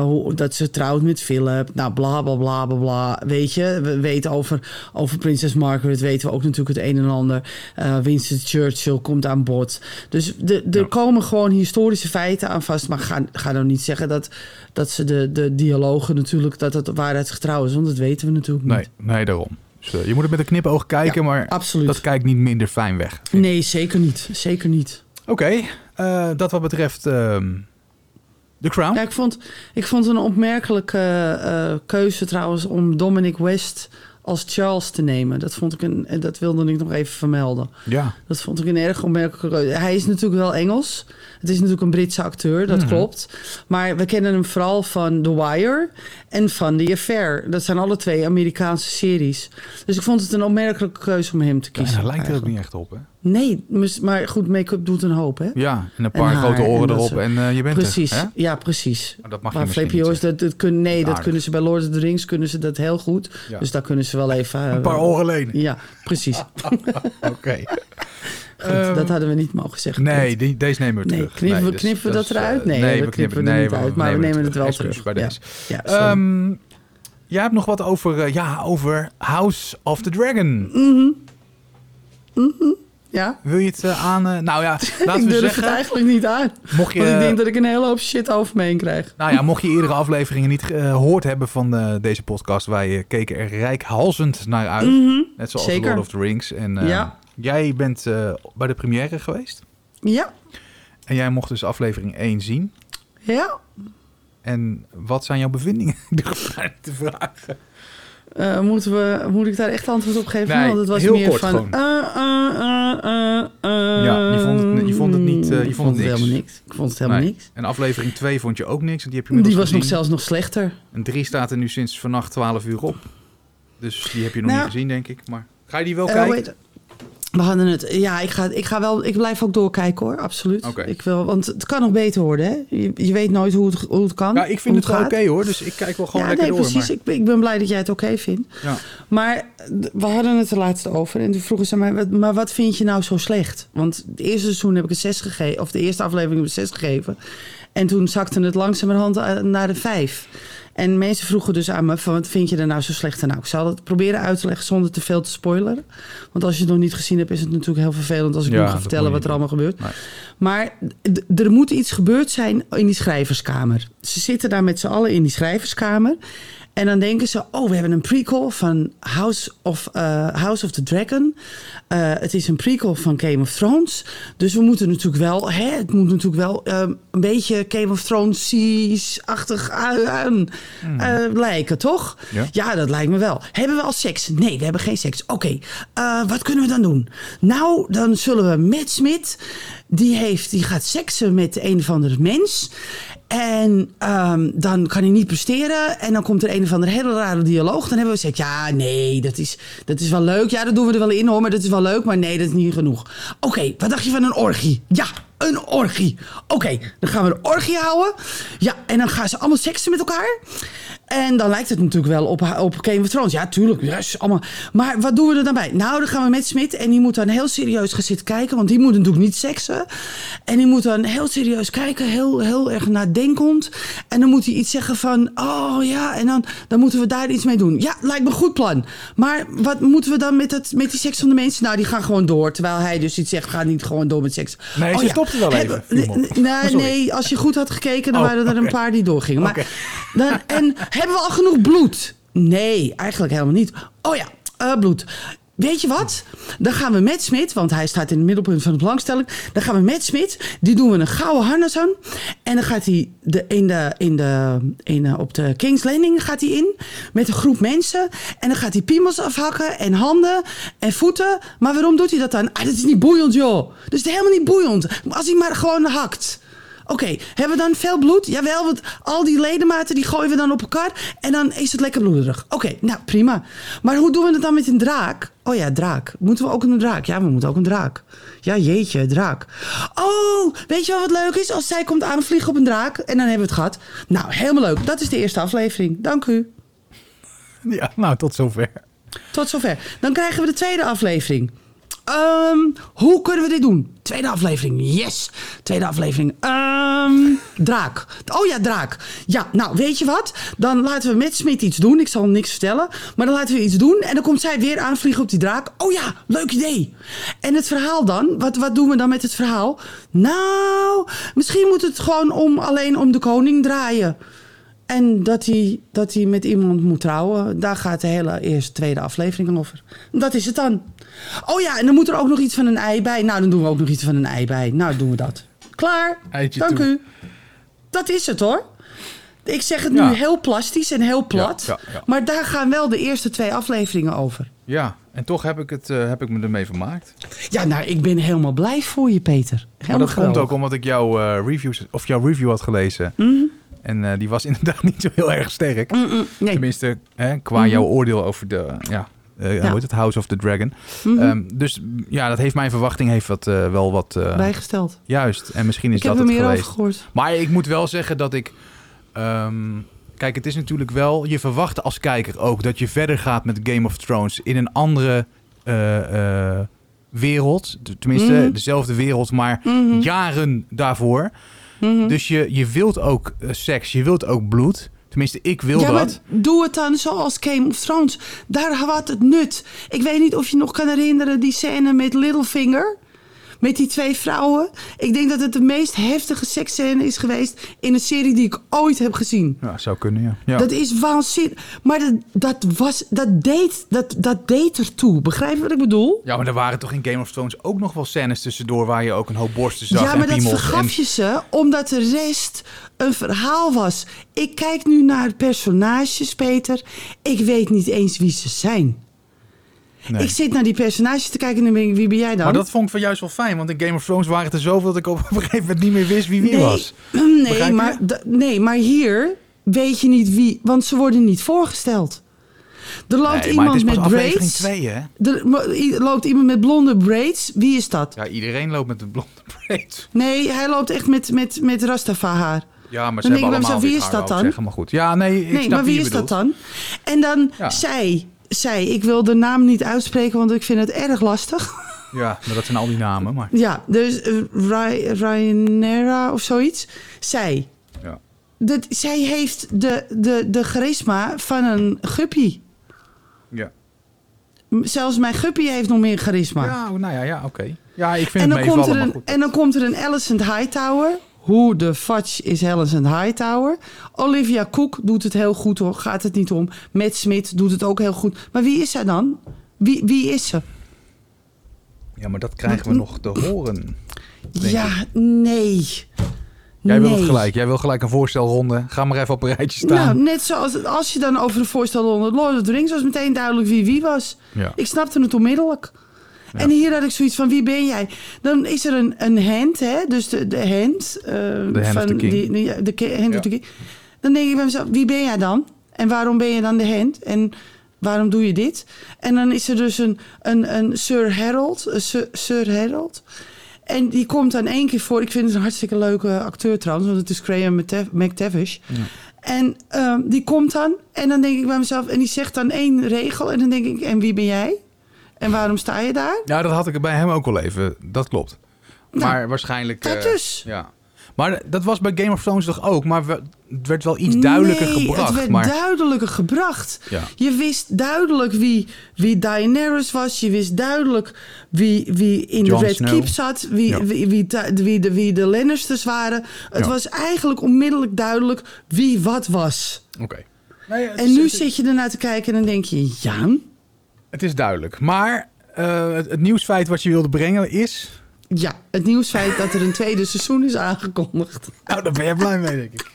hoe, dat ze trouwt met Philip, nou bla bla bla bla bla. Weet je, we weten over, over prinses Margaret, weten we ook natuurlijk het een en ander. Eh, Winston Churchill komt aan bod. Dus de, er Ja. komen gewoon historische feiten aan vast. Maar ga, ga nou niet zeggen dat, dat ze de, de dialogen natuurlijk, dat het waarheidsgetrouw is. Want dat weten we natuurlijk niet. Nee, nee, daarom. Dus, eh, je moet het met een knipoog kijken, Ja, maar absoluut. dat kijkt niet minder fijn weg. ik. Nee, zeker niet. Zeker niet. Oké, eh, dat wat betreft ehm The Crown. Ja, ik vond, ik vond een opmerkelijke eh, keuze trouwens om Dominic West als Charles te nemen. Dat vond ik een, en dat wilde ik nog even vermelden. Ja. Dat vond ik een erg opmerkelijke keuze. Hij is natuurlijk wel Engels. Het is natuurlijk een Britse acteur, dat Mhm. klopt. Maar we kennen hem vooral van The Wire en van The Affair. Dat zijn alle twee Amerikaanse series. Dus ik vond het een opmerkelijke keuze om hem te En kiezen. daar lijkt er ook niet echt op, hè? Nee, maar goed, make-up doet een hoop, hè? Ja, en een En paar grote en oren erop en eh, je bent Precies, er. Hè? ja, precies. Maar dat mag je Maar misschien Flippy niet Joyce, dat, dat kunnen, nee, dat kunnen ze bij Lord of the Rings kunnen ze dat heel goed. Ja. Dus daar kunnen ze wel even... eh, Een paar oren lenen. Ja, precies. Oké. Goed, Ehm, dat hadden we niet mogen zeggen. Nee, die, deze nemen we Nee, terug. knippen we- dus knippen we dat eruit? eh, Nee, we knippen er nee, niet uit, maar we nemen het wel terug. bij Ja. deze. Ja. Ehm, jij hebt nog wat over, ja, over House of the Dragon. Ja? Wil je het eh, aan... eh, nou ja, laten ik we durf het eigenlijk niet aan. Mocht je, Want ik denk dat ik een hele hoop shit over me heen krijg. Nou ja, mocht je eerdere afleveringen niet eh, gehoord hebben van deze podcast, wij keken er rijkhalzend naar uit. Net zoals zeker. Lord of the Rings. En Ja. jij bent bij de première geweest. Ja, En jij mocht dus aflevering 1 zien. ja. En wat zijn jouw bevindingen? Ik te vragen. Eh, moeten we, moet ik daar echt antwoord op geven? Nee, Want het was heel meer kort van... eh, eh, Ja, je vond het- je vond het niet, je ik vond het niks. helemaal niks. Ik vond het helemaal Nee. niks. En aflevering 2 vond je ook niks. En die heb je Die was nog zelfs nog slechter. En 3 staat er nu sinds vannacht 12 uur op. Dus die heb je nog Nou, niet gezien, denk ik. Maar ga je die wel kijken? We hadden het. Ja, ik ga, ik ga wel. Ik blijf ook doorkijken hoor, absoluut. Oké. Ik wil, want het kan nog beter worden. Hè? Je, je weet nooit hoe het, hoe het kan. Ja, ik vind het gaat. oké hoor. Dus ik kijk wel gewoon ja, lekker nee, door. precies. Maar, Ik, ben- ik ben blij dat jij het oké vindt. ja. Maar we hadden het er laatst over. En toen vroegen ze mij, maar wat vind je nou zo slecht? Want het eerste seizoen heb ik een 6 gegeven. Of de eerste aflevering heb ik een 6 gegeven. En toen zakte het langzamerhand eh, naar de 5. En mensen vroegen dus aan me, van, wat vind je er nou zo slecht aan? Nou, ik zal het proberen uit te leggen zonder te veel te spoileren. Want als je het nog niet gezien hebt, is het natuurlijk heel vervelend als ik Ja, nu ga vertellen wat er allemaal gebeurt. Nee. Maar er moet iets gebeurd zijn in die schrijverskamer. Ze zitten daar met z'n allen in die schrijverskamer. En dan denken ze, oh, we hebben een prequel van House of, eh, House of the Dragon. Eh, het is een prequel van Game of Thrones. Dus we moeten natuurlijk wel, hè, het moet natuurlijk wel eh, een beetje Game of Thrones-achtig aan eh, lijken, toch? Ja. dat lijkt me wel. Hebben we al seks? Nee, we hebben geen seks. Oké, wat kunnen we dan doen? Nou, dan zullen we Matt Smith, die, heeft, die gaat seksen met een of andere mens. En ehm, dan kan hij niet presteren. En dan komt er een of andere hele rare dialoog. Dan hebben we gezegd, ja, nee, dat is, dat is wel leuk. Ja, dat doen we er wel in hoor, maar dat is wel leuk. Maar nee, dat is niet genoeg. Oké, wat dacht je van een orgie? Ja, een orgie. Oké, dan gaan we een orgie houden. Ja, en dan gaan ze allemaal seksen met elkaar. En dan lijkt het natuurlijk wel op, op Game of Thrones. Ja, tuurlijk. Yes, allemaal. Maar wat doen we er dan bij? Nou, dan gaan we met Smit. En die moet dan heel serieus gaan zitten kijken. Want die moet natuurlijk niet seksen. En die moet dan heel serieus kijken. Heel, heel erg nadenkend. En dan moet hij iets zeggen van... Oh ja, en dan, dan moeten we daar iets mee doen. Ja, lijkt me een goed plan. Maar wat moeten we dan met, het, met die seks van de mensen? Nou, die gaan gewoon door. Terwijl hij dus iets zegt, ga niet gewoon door met seks. Nee, Oh ze ja. Wel Hebben- even. Nee, Sorry. nee, als je goed had gekeken, dan Oh, waren er een paar die doorgingen. Maar dan, en hebben we al genoeg bloed? Nee, eigenlijk helemaal niet. Oh ja, eh, bloed. Weet je wat? Dan gaan we met Smit, want hij staat in het middelpunt van de belangstelling. Dan gaan we met Smit, die doen we een gouden harnas aan. En dan gaat hij de, in de, in de, in op de King's Landing gaat hij in. Met een groep mensen. En dan gaat hij piemels afhakken en handen en voeten. Maar waarom doet hij dat dan? Ah, dat is niet boeiend, joh. Dat is helemaal niet boeiend. Als hij maar gewoon hakt. Oké, hebben we dan veel bloed? Jawel, want al die ledematen die gooien we dan op elkaar en dan is het lekker bloederig. Oké, nou prima. Maar hoe doen we het dan met een draak? Oh ja, draak. Moeten we ook een draak? Ja, we moeten ook een draak. Ja, jeetje, draak. Oh, weet je wel wat leuk is? Als zij komt aanvliegen op een draak en dan hebben we het gehad. Nou, helemaal leuk. Dat is de eerste aflevering. Dank u. Ja, nou, tot zover. Tot zover. Dan krijgen we de tweede aflevering. Ehm, hoe kunnen we dit doen? Tweede aflevering. Yes. Tweede aflevering. Ehm, draak. Oh ja, draak. Ja, nou, weet je wat? Dan laten we met Smit iets doen. Ik zal niks vertellen. Maar dan laten we iets doen. En dan komt zij weer aanvliegen op die draak. Oh ja, leuk idee. En het verhaal dan? Wat, wat doen we dan met het verhaal? Nou, misschien moet het gewoon om, alleen om de koning draaien. En dat hij, dat hij met iemand moet trouwen. Daar gaat de hele eerste, tweede aflevering over. Dat is het dan. Oh ja, en dan moet er ook nog iets van een ei bij. Nou, dan doen we ook nog iets van een ei bij. Nou, doen we dat. Klaar. Eitje Dank toe. u. Dat is het hoor. Ik zeg het Ja. nu heel plastisch en heel plat. Ja, ja, ja. Maar daar gaan wel de eerste twee afleveringen over. Ja, en toch heb ik, het, eh, heb ik me ermee vermaakt. Ja, nou, ik ben helemaal blij voor je, Peter. Helemaal Maar dat komt ook omdat ik jouw, eh, reviews, of jouw review had gelezen. Mhm. En eh, die was inderdaad niet zo heel erg sterk. Nee. Mhm. Tenminste, hè, qua jouw oordeel over de, ja, Ja. hoe heet het, House of the Dragon. Mhm. Ehm, dus ja, dat heeft mijn verwachting heeft wat, eh, wel wat... Bijgesteld. juist, en misschien is Ik heb dat er het meer geweest. over gehoord. Maar ik moet wel zeggen dat ik... ehm, kijk, het is natuurlijk wel... Je verwacht als kijker ook dat je verder gaat met Game of Thrones... in een andere wereld. Tenminste, Mhm. dezelfde wereld, maar Mhm. jaren daarvoor. Mhm. Dus je, je wilt ook eh, seks, je wilt ook bloed. Tenminste, ik wil ja, maar dat. doe het dan zoals Game of Thrones. Daar had het nut. Ik weet niet of je nog kan herinneren die scène met Littlefinger. Met die twee vrouwen. Ik denk dat het de meest heftige seksscène is geweest in een serie die ik ooit heb gezien. Ja, zou kunnen, ja. ja. Dat is waanzinnig. Maar dat, dat, was, dat, deed, dat, dat deed ertoe. Begrijp je wat ik bedoel? Ja, maar er waren toch in Game of Thrones ook nog wel scènes tussendoor... waar je ook een hoop borsten zag ja, en maar dat vergaf en... je ze omdat de rest een verhaal was. Ik kijk nu naar personages, Peter. Ik weet niet eens wie ze zijn. Nee. Ik zit naar die personages te kijken en dan denk ik, wie ben jij dan? Maar dat vond ik van juist wel fijn, want in Game of Thrones waren het er zoveel... dat ik op een gegeven moment niet meer wist wie wie nee, was. Nee maar, nee, maar hier weet je niet wie, want ze worden niet voorgesteld. Er loopt Nee, iemand met braids. 2, hè? Er loopt iemand met blonde braids. Wie is dat? Ja, iedereen loopt met een blonde braids. Nee, hij loopt echt met, met, met Rastafari. Ja, maar ze Dan hebben allemaal mezelf, wie is haar, dat dan? Zeggen, maar goed. Ja, nee, ik Nee, maar wie is dat dan? En dan Ja. zij, zij, ik wil de naam niet uitspreken, want ik vind het erg lastig. Ja, maar dat zijn al die namen, maar... ja, dus uh, Ry- of zoiets. Zij. Ja. Dat, zij heeft de, de, de charisma van een guppy. Ja, Zelfs mijn guppy heeft nog meer charisma. ja nou ja, ja oké. Ja, ik vind en, het dan komt meevallen, er een, goed. en dan komt er een Alicent Hightower. Hoe de fudge is Alicent Hightower? Olivia Cook doet het heel goed hoor, gaat het niet om. Matt Smith doet het ook heel goed. Maar wie is zij dan? Wie, wie is ze? Ja, maar dat krijgen we nog te horen. ja, nee. Jij wil het gelijk. Jij wil gelijk een voorstelronde. Ga maar even op een rijtje Nou, staan. net zoals als je dan over de voorstel onder Lord of the Rings was meteen duidelijk wie wie was. Ja. Ik snapte het onmiddellijk. En hier had ik zoiets van, wie ben jij? Dan is er een, een hand, hè? dus de, de hand. eh, hand of van the king. Die, de hand Ja. of the king. Dan denk ik bij mezelf, wie ben jij dan? En waarom ben je dan de hand? En waarom doe je dit? En dan is er dus een, een, een Sir Harold. een Sir, Sir Harold. En die komt dan één keer voor. Ik vind het een hartstikke leuke acteur trouwens, want het is Graham McTav- McTavish. En ehm, die komt dan en dan denk ik bij mezelf, en die zegt dan één regel. En dan denk ik, en wie ben jij? En waarom sta je daar? Ja, dat had ik bij hem ook al even. Dat klopt. Nou, maar waarschijnlijk... dat eh, dus. Ja. Maar dat was bij Game of Thrones toch ook? Maar we- het werd wel iets duidelijker nee, gebracht. het werd maar... duidelijker gebracht. Ja. Je wist duidelijk wie, wie Daenerys was. Je wist duidelijk wie, wie in de Red Snow. Keep zat. Wie, Ja. wie, wie, de, wie de Lannisters waren. Het Ja. was eigenlijk onmiddellijk duidelijk wie wat was. Oké. Nee, En nu zit je ernaar te kijken en dan denk je... Ja, het is duidelijk. Maar eh, het, het nieuwsfeit wat je wilde brengen is... ja, het nieuwsfeit dat er een tweede seizoen is aangekondigd. Nou, daar ben je blij mee, denk ik.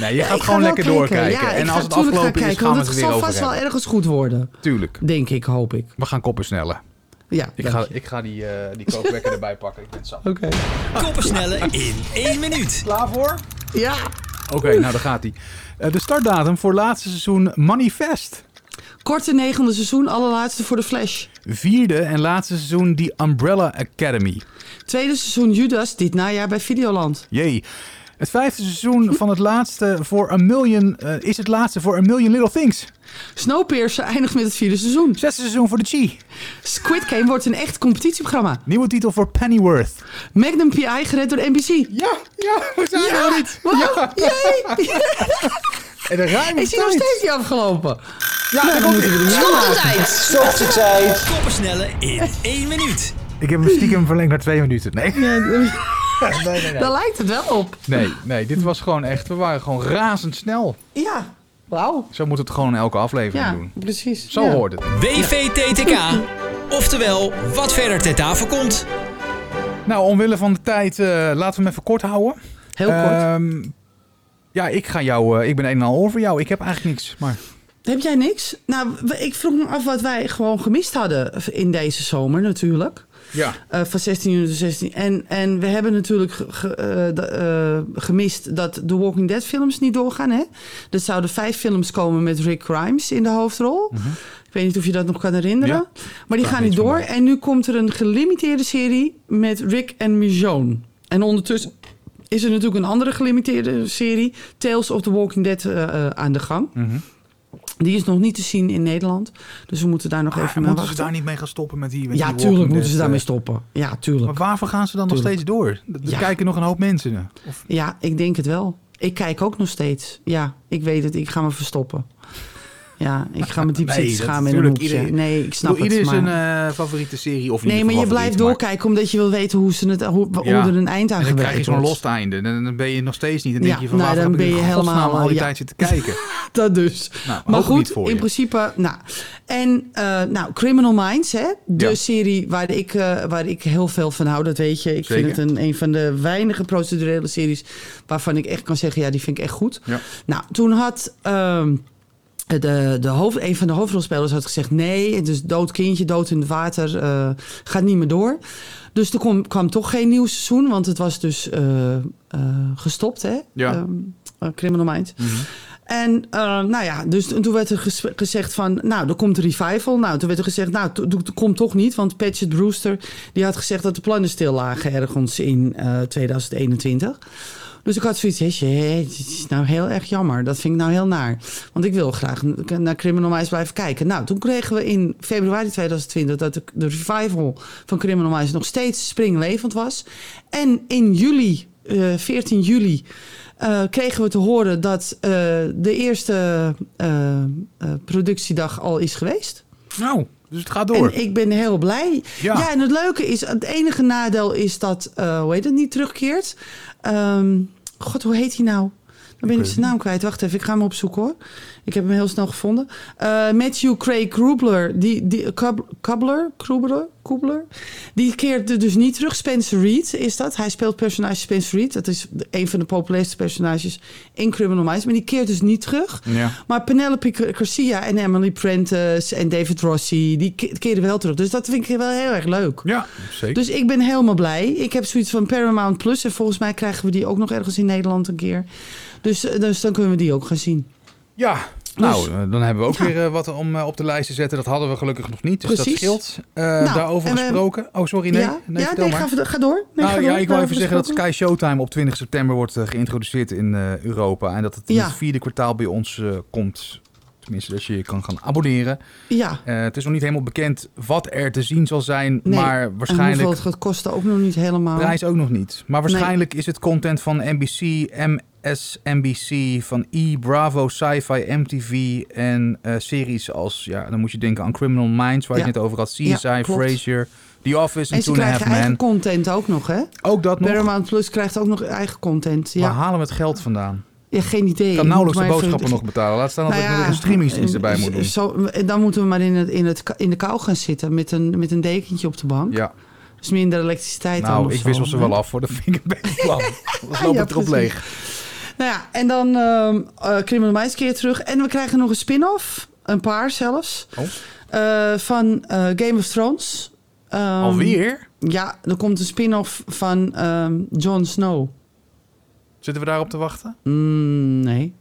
Nee, je gaat gewoon lekker kijken. doorkijken. Ja, ik en ga als het afgelopen gaan is, kijken, gaan we het er weer zal over vast wel ergens goed worden. Tuurlijk. Denk ik, hoop ik. We gaan koppen snellen. Ja, Ik ga, ik ga die, eh die kookwekker erbij pakken. Ik ben zat. Oké. Koppensnellen in één minuut. Klaar voor? Ja. Oké, nou daar gaat hij. de startdatum voor laatste seizoen Manifest. Korte negende seizoen, allerlaatste voor de Flash. Vierde en laatste seizoen The Umbrella Academy. Tweede seizoen Judas, dit najaar bij Videoland. Jee. Het vijfde seizoen van het laatste voor een million eh, is het laatste voor een million little things. Snowpiercer eindigt met het vierde seizoen. Zesde seizoen voor de Chi. Squid Game wordt een echt competitieprogramma. Nieuwe titel voor Pennyworth. Magnum PI gered door NBC. Ja, ja, we zijn er nog niet. Wow, yay. En de Is hij nog steeds niet afgelopen? Ja, daar komt hij. Stoptijd. Koppensnellen in één minuut. Ik heb hem stiekem verlengd naar twee minuten. Nee. nee, nee, nee. Daar lijkt het wel op. Nee, nee, dit was gewoon echt, we waren gewoon razendsnel. Ja. Wauw. Zo moet het gewoon in elke aflevering Ja, doen. precies. Zo ja. hoort het. WVTTK. Oftewel, wat verder ter tafel komt. Nou, omwille van de tijd, eh, laten we hem even kort houden. Heel kort. Ehm, Ja, ik ga jou... eh, ik ben een en al voor jou. Ik heb eigenlijk niks, maar... Heb jij niks? Nou, ik vroeg me af wat wij gewoon gemist hadden in deze zomer natuurlijk. Ja. Eh, van 16 juni tot 16. En, en we hebben natuurlijk ge- eh, eh, gemist dat de Walking Dead films niet doorgaan. Hè? Er zouden vijf films komen met Rick Grimes in de hoofdrol. Ik weet niet of je dat nog kan herinneren. Ja. Maar die Vraag gaan niet door. En nu komt er een gelimiteerde serie met Rick en Michonne. En ondertussen is er natuurlijk een andere gelimiteerde serie... Tales of the Walking Dead aan de gang. Mhm. Die is nog niet te zien in Nederland. Dus we moeten daar nog Maar even mee moeten ze daar niet mee gaan stoppen met die met Ja, die tuurlijk moeten ze daarmee eh, stoppen. Ja, tuurlijk. Maar waarvoor gaan ze dan nog steeds door? Er Ja. kijken nog een hoop mensen. naar. Of, Ja, ik denk het wel. Ik kijk ook nog steeds. Ja, ik weet het. Ik ga me verstoppen. Ja, ik ga me diep Nee, zitten schamen in hoekje. iedereen- Nee, ik snap ieder het. is Maar... een eh, favoriete serie. Of in nee, ieder maar je blijft doorkijken omdat je wil weten hoe, ze het, hoe, hoe Ja. er een eind aan En dan krijg je zo'n lost einde. Dan, dan ben je nog steeds niet. Dan denk Ja, je van nou, dan ben je helemaal- al die tijd zitten kijken. Dat dus. Nou, maar niet goed, in je. principe, nou. En eh, nou, Criminal Minds, hè, de Ja. serie waar ik, eh, waar ik heel veel van hou, dat weet je. Ik Zeker. vind het een, een van de weinige procedurele series waarvan ik echt kan zeggen, ja, die vind ik echt goed. Ja. Nou, toen had ehm, de, de hoofd, een van de hoofdrolspelers had gezegd, nee, het is dood kindje, dood in het water, eh, gaat niet meer door. Dus er kwam, kwam toch geen nieuw seizoen, want het was dus eh, eh, gestopt, hè? Ja. Ehm, eh, Criminal Minds. Mhm. En nou ja, dus toen werd er gezegd van, nou, er komt een revival. Nou, toen werd er gezegd, nou, to- komt toch niet. Want Patchett Brewster, die had gezegd dat de plannen stil lagen ergens in eh, 2021. Dus ik had zoiets, het is nou heel erg jammer. Dat vind ik nou heel naar. Want ik wil graag naar Criminal Minds blijven kijken. Nou, toen kregen we in februari 2020 dat de, de revival van Criminal Minds nog steeds springlevend was. En in juli, eh 14 juli, eh, kregen we te horen dat eh, de eerste productiedag al is geweest. Nou, dus het gaat door. En ik ben heel blij. Ja. Ja, en het leuke is, het enige nadeel is dat, eh, hoe heet het, niet terugkeert. Ehm, God, hoe heet hij nou? Dan ben ik zijn naam kwijt. Wacht even, ik ga hem opzoeken hoor. Ik heb hem heel snel gevonden. Eh, Matthew Craig Krubler, die, die, Kubler, Krubler, Kubler, die keert er dus niet terug. Spencer Reed is dat. Hij speelt personage Spencer Reed. Dat is een van de populairste personages in Criminal Minds. Maar die keert dus niet terug. Ja. Maar Penelope Garcia en Emily Prentice en David Rossi, die ke- keren wel terug. Dus dat vind ik wel heel erg leuk. ja, zeker. Dus ik ben helemaal blij. Ik heb zoiets van Paramount Plus. En volgens mij krijgen we die ook nog ergens in Nederland een keer. Dus, eh, dus dan kunnen we die ook gaan zien. Ja, nou, Dus- eh, dan hebben we ook Ja. weer eh, wat om op de lijst te zetten. Dat hadden we gelukkig nog niet, dus dat Precies. scheelt. Eh, Nou, daarover en we- gesproken. Oh, sorry, nee. ja, nee, ja vertel nee, maar. ga, ga door. Nee, nou ga ja, door. ik wil even zeggen dat. Sky Showtime op 20 september wordt geïntroduceerd in Europa. En dat het in het vierde kwartaal bij ons komt. Tenminste, dat je je kan gaan abonneren. Ja, het is nog niet helemaal bekend wat er te zien zal zijn. Nee, Maar en waarschijnlijk... hoeveel het gaat kosten ook nog niet helemaal. Prijs ook nog niet. Maar waarschijnlijk is het content van NBC, MSNBC, van E, Bravo, Sci-Fi, MTV en eh, series als, ja, dan moet je denken aan Criminal Minds, waar je Ja. het net over had, CSI, Ja. Frasier, The Office en, En ze Two and a Half krijgen eigen Men. content ook nog, hè? Ook dat nog. Paramount Plus krijgt ook nog eigen content. Waar Ja, halen we het geld vandaan? ja geen idee. Ik kan nauwelijks de even- boodschappen nog betalen. Laat staan dat Nou ik nog een streamingsdienst erbij moet doen. Zo, dan moeten we maar in, het, in, het, in de kou gaan zitten met een, met een dekentje op de bank. Ja, Dus minder elektriciteit dan nou, ik wissel ze wel af voor. Dat vind ik een beter plan. Dan loop Ja, ik erop leeg. Nou ja, en dan ehm eh Criminal Minds keer terug. En we krijgen nog een spin-off. Een paar zelfs. Oh. eh, van eh, Game of Thrones. Ehm, Alweer? Ja, er komt een spin-off van ehm Jon Snow. Zitten we daarop te wachten? Mm, nee.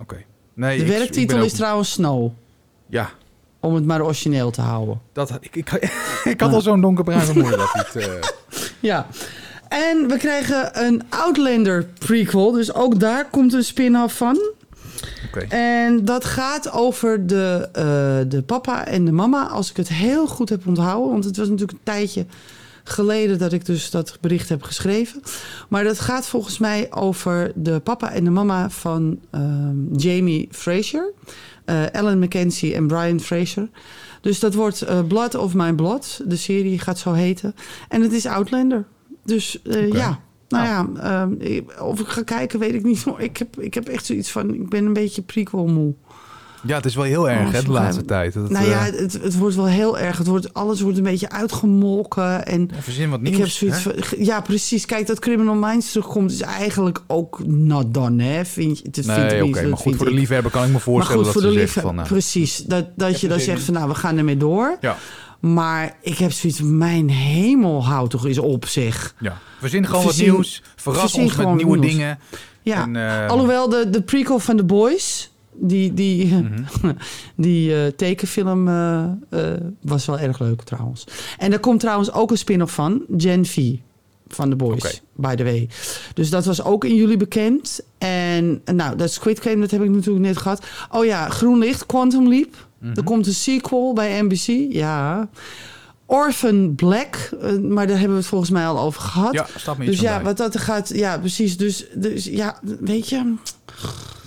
Oké. Nee, De ik- ik werktitel ook- is trouwens Snow. Ja, Om het maar origineel te houden. Dat, ik, ik, ik had al zo'n donkerbruin vermoeden dat het... eh, Ja. En we krijgen een Outlander prequel. Dus ook daar komt een spin-off van. En dat gaat over de, eh, de papa en de mama. Als ik het heel goed heb onthouden. Want het was natuurlijk een tijdje geleden dat ik dus dat bericht heb geschreven. Maar dat gaat volgens mij over de papa en de mama van ehm, Jamie Fraser. eh, Ellen McKenzie en Brian Fraser. Dus dat wordt eh, Blood of My Blood. De serie gaat zo heten. En het is Outlander. Dus eh, ja, nou ja, ehm, of ik ga kijken, weet ik niet. Maar ik heb, ik heb echt zoiets van, ik ben een beetje prequel moe. Ja, het is wel heel erg Oh, hè, de laatste tijd. Dat, nou ja, eh, het, het wordt wel heel erg. Het wordt, alles wordt een beetje uitgemolken. En verzin wat ik nieuws. heb zoiets van... Ja, precies. Kijk, dat Criminal Minds terugkomt is eigenlijk ook not done, hè? Vind je, het vindt Nee, oké, maar goed, vind voor de ik. liefhebber kan ik me Maar voorstellen goed, voor dat de ze zegt liefhebber, van... eh, precies. Dat, dat je dan zegt van, nou, we gaan ermee door. ja, Maar ik heb zoiets mijn hemel, houd toch eens op, zeg. ja. Verzin gewoon wat nieuws. Verras ons met nieuwe nieuws. dingen. Ja, En, eh, alhoewel de, de prequel van The Boys... Die, die, mhm. die eh, tekenfilm eh, was wel erg leuk trouwens. En er komt trouwens ook een spin-off van, Gen V van The Boys, by the way. Dus dat was ook in juli bekend. En nou, dat Squid Game, dat heb ik natuurlijk net gehad. Oh ja, Groen Licht, Quantum Leap. Mhm. Er komt een sequel bij NBC, ja. Orphan Black, eh, maar daar hebben we het volgens mij al over gehad. Ja, staat me dus ja, bij. wat dat gaat, ja, precies. Dus, dus ja, weet je,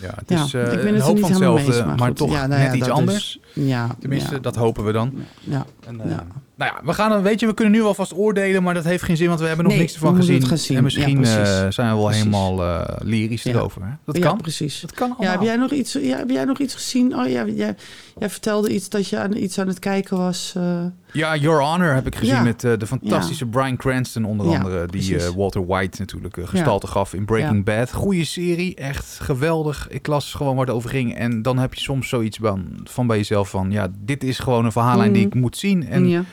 Ja, het ja, is eh, ik ben een het hoop niet van mee hetzelfde, eens, maar, toch Ja, nou ja, net iets anders. ja. Tenminste, dat hopen we dan. ja. En, eh, Ja. Nou ja, we gaan dan, weet je, we kunnen nu alvast oordelen, maar dat heeft geen zin, want we hebben nog Nee, niks ervan gezien. En misschien Ja, eh, zijn we wel Precies. helemaal eh, lyrisch Ja. erover. Hè? Dat ja, kan. precies. Dat kan allemaal. heb jij nog iets, ja, heb jij nog iets gezien? Oh ja, jij, jij vertelde iets dat je aan, iets aan het kijken was. eh. Ja, Your Honor heb ik gezien met de fantastische Bryan Cranston onder andere. Die Walter White natuurlijk gestalte gaf in Breaking Bad. Goeie serie, echt geweldig. Ik las gewoon waar het over ging. En dan heb je soms zoiets van, van bij jezelf van... Ja, dit is gewoon een verhaallijn die Mm. ik moet zien. En ja.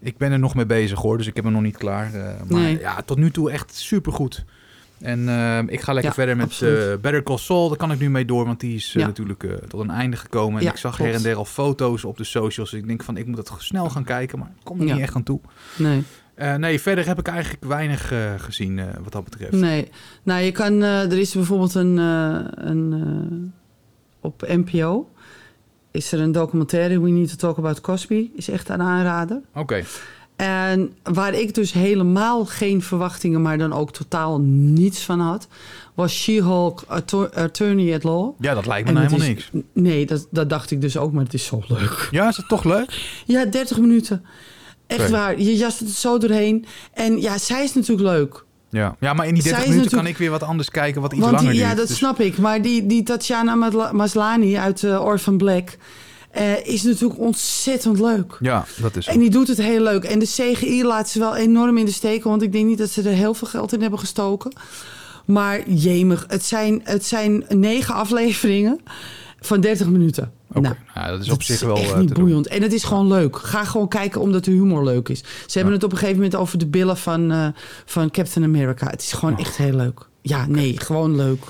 Ik ben er nog mee bezig hoor, dus ik heb hem nog niet klaar. eh, maar Nee. ja, tot nu toe echt supergoed. En eh, ik ga lekker Ja, verder met eh, Better Call Saul. Daar kan ik nu mee door, want die is Ja. natuurlijk tot een einde gekomen. En Ja, ik zag klopt. her en der al foto's op de socials. Dus ik denk van, ik moet dat snel gaan kijken, maar ik kom er niet echt aan toe. Nee, nee, verder heb ik eigenlijk weinig gezien wat dat betreft. nee. Nou, je kan, er is bijvoorbeeld een, een op NPO. Is er een documentaire, We Need to Talk About Cosby. Is echt een aanrader. Oké, En waar ik dus helemaal geen verwachtingen, maar dan ook totaal niets van had, was She-Hulk Attor- Attorney at Law. ja, dat lijkt me nou helemaal is- niks. Nee, dat, dat dacht ik dus ook, maar het is zo leuk. Ja, is het toch leuk? Ja, 30 minuten. Echt waar. Je jast het zo doorheen. En ja, zij is natuurlijk leuk. Ja. ja, maar in die 30 Zij is minuten kan ik weer wat anders kijken wat iets Want die- langer ja, duurt. dat Dus- snap ik. Maar die, die Tatjana Masla- Maslani uit eh, Orphan Black eh, is natuurlijk ontzettend leuk. Ja, dat is zo. En die doet het heel leuk. En de CGI laat ze wel enorm in de steek. Want ik denk niet dat ze er heel veel geld in hebben gestoken. Maar jemig, het zijn, het zijn negen afleveringen van 30 minuten. Oké, Nou, nou, dat is dat op zich wel echt eh, niet doen. boeiend. En het is gewoon leuk. Ga gewoon kijken omdat de humor leuk is. Ze hebben het op een gegeven moment over de billen van, eh, van Captain America. Het is gewoon Oh. echt heel leuk. Ja, nee, gewoon leuk.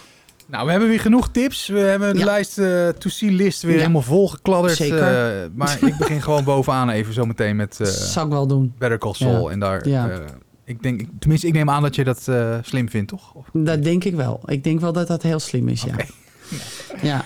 Nou, we hebben weer genoeg tips. We hebben de Ja. lijst eh to-see-list weer Ja. helemaal volgekladderd. Zeker. eh, maar ik begin gewoon bovenaan even zo meteen met eh Zou ik wel doen. Better Call Saul. En daar, Ja. eh, ik denk, tenminste, ik neem aan dat je dat eh, slim vindt, toch? Of- Dat denk ik wel. Ik denk wel dat dat heel slim is, ja. Ja,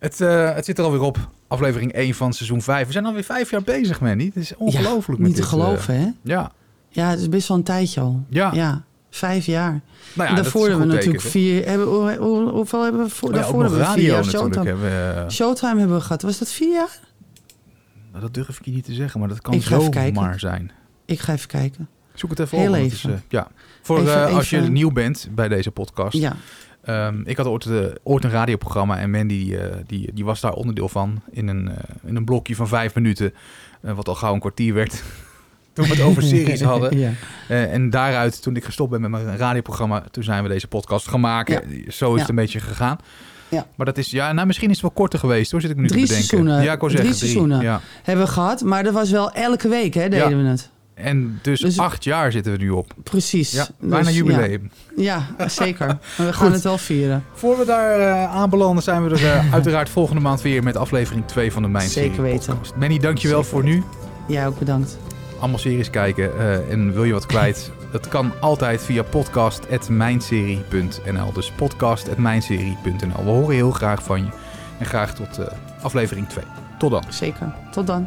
Het, eh, het zit er alweer op. Aflevering 1 van seizoen 5. We zijn alweer vijf jaar bezig, man. Het is ongelooflijk. niet te dit, eh, geloven, hè? ja, Ja, het is best wel een tijdje al. ja. Ja, vijf jaar. Nou ja, daarvoor hebben we natuurlijk teken, vier... Hebben, hoe, hoe- hoeveel hebben we voor, toch? Ja, daarvoor? hebben we vier jaar. Showtime. Hebben, we, Showtime hebben we gehad. Was dat vier jaar? Nou, dat durf ik je niet te zeggen, maar dat kan kijken. zomaar zijn. Ik ga even kijken. Zoek het even Heel op. even. is, eh, ja. Voor Even- eh, als je nieuw bent bij deze podcast. Ja, Ehm, ik had ooit, eh, ooit een radioprogramma en Mandy eh, die, die was daar onderdeel van. In een, eh, in een blokje van vijf minuten. wat al gauw een kwartier werd. toen we het over series hadden. ja. En daaruit, toen ik gestopt ben met mijn radioprogramma, toen zijn we deze podcast gaan maken. Zo is Ja. het een beetje gegaan. Ja. Maar dat is, ja, nou misschien is het wel korter geweest hoor, zit ik nu Drie te bedenken. seizoenen. Ja, ik Drie zeggen seizoenen. Ja. Hebben we gehad. Maar dat was wel elke week, hè, deden we het. En dus, Dus- acht jaar zitten we nu op. Precies. Ja, Dus, bijna jubileum. Ja, ja zeker. Maar we gaan het wel vieren. Voor we daar eh, aanbelanden zijn we er eh, uiteraard volgende maand weer met aflevering 2 van de Mijn Zeker weten. Manny, dankjewel Zeker voor nu. Jij ook bedankt. Allemaal series kijken eh, en wil je wat kwijt? Dat kan altijd via podcast.mijnserie.nl Dus podcast.mijnserie.nl We horen heel graag van je. En graag tot aflevering 2. Tot dan. Zeker. Tot dan.